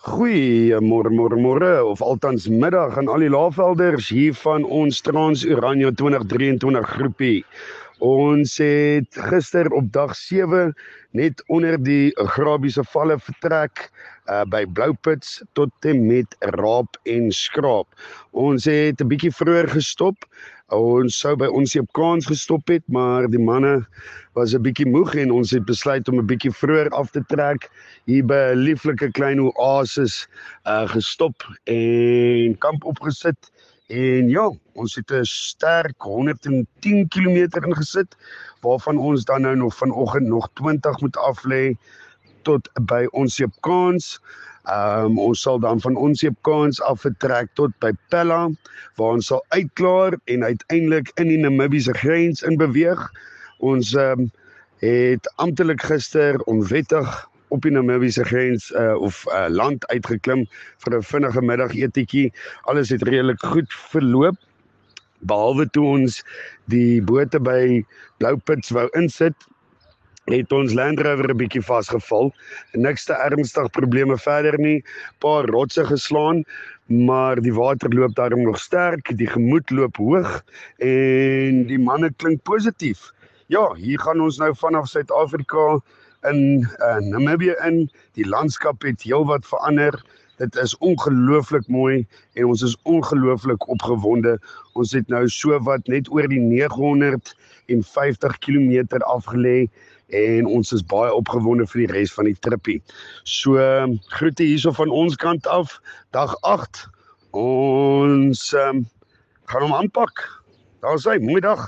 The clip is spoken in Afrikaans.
Goeiemôre môre môre of althans middag aan al die laafvelders hier van ons Trans Oranje 2023 groepie. Ons het gister op dag 7 net onder die Grabiese valle vertrek uh, by Bloupits tot en met Raap en Skraap. Ons het 'n bietjie vroeër gestop. Ons sou by ons op kans gestop het, maar die manne was 'n bietjie moeg en ons het besluit om 'n bietjie vroeër af te trek hier by 'n lieflike klein oasis uh gestop en kamp opgesit En ja, ons het 'n sterk 110 km ingesit waarvan ons dan nou nog vanoggend nog 20 moet aflê tot by ons Jepkans. Ehm um, ons sal dan van ons Jepkans af vertrek tot by Pella waar ons sal uitklaar en uiteindelik in die Namibiese grens in beweeg. Ons ehm um, het amptelik gister onwettig op die Namibiese grens uh, of uh, land uitgeklim vir 'n vinnige middagetietjie. Alles het redelik goed verloop behalwe toe ons die bote by Bloupits wou insit het ons Land Rover 'n bietjie vasgeval. Niks te ernstig probleme verder nie. Paar rotse geslaan, maar die water loop daarom nog sterk, die gemoed loop hoog en die manne klink positief. Ja, hier gaan ons nou vanaf Suid-Afrika in uh, Namibië in. Die landskap het heelwat verander. Dit is ongelooflik mooi en ons is ongelooflik opgewonde. Ons het nou so wat net oor die 950 km afgelê en ons is baie opgewonde vir die res van die trippie. So groete hierso van ons kant af. Dag 8. Ons um, gaan hom aanpak. Daar's hy. Mooi dag.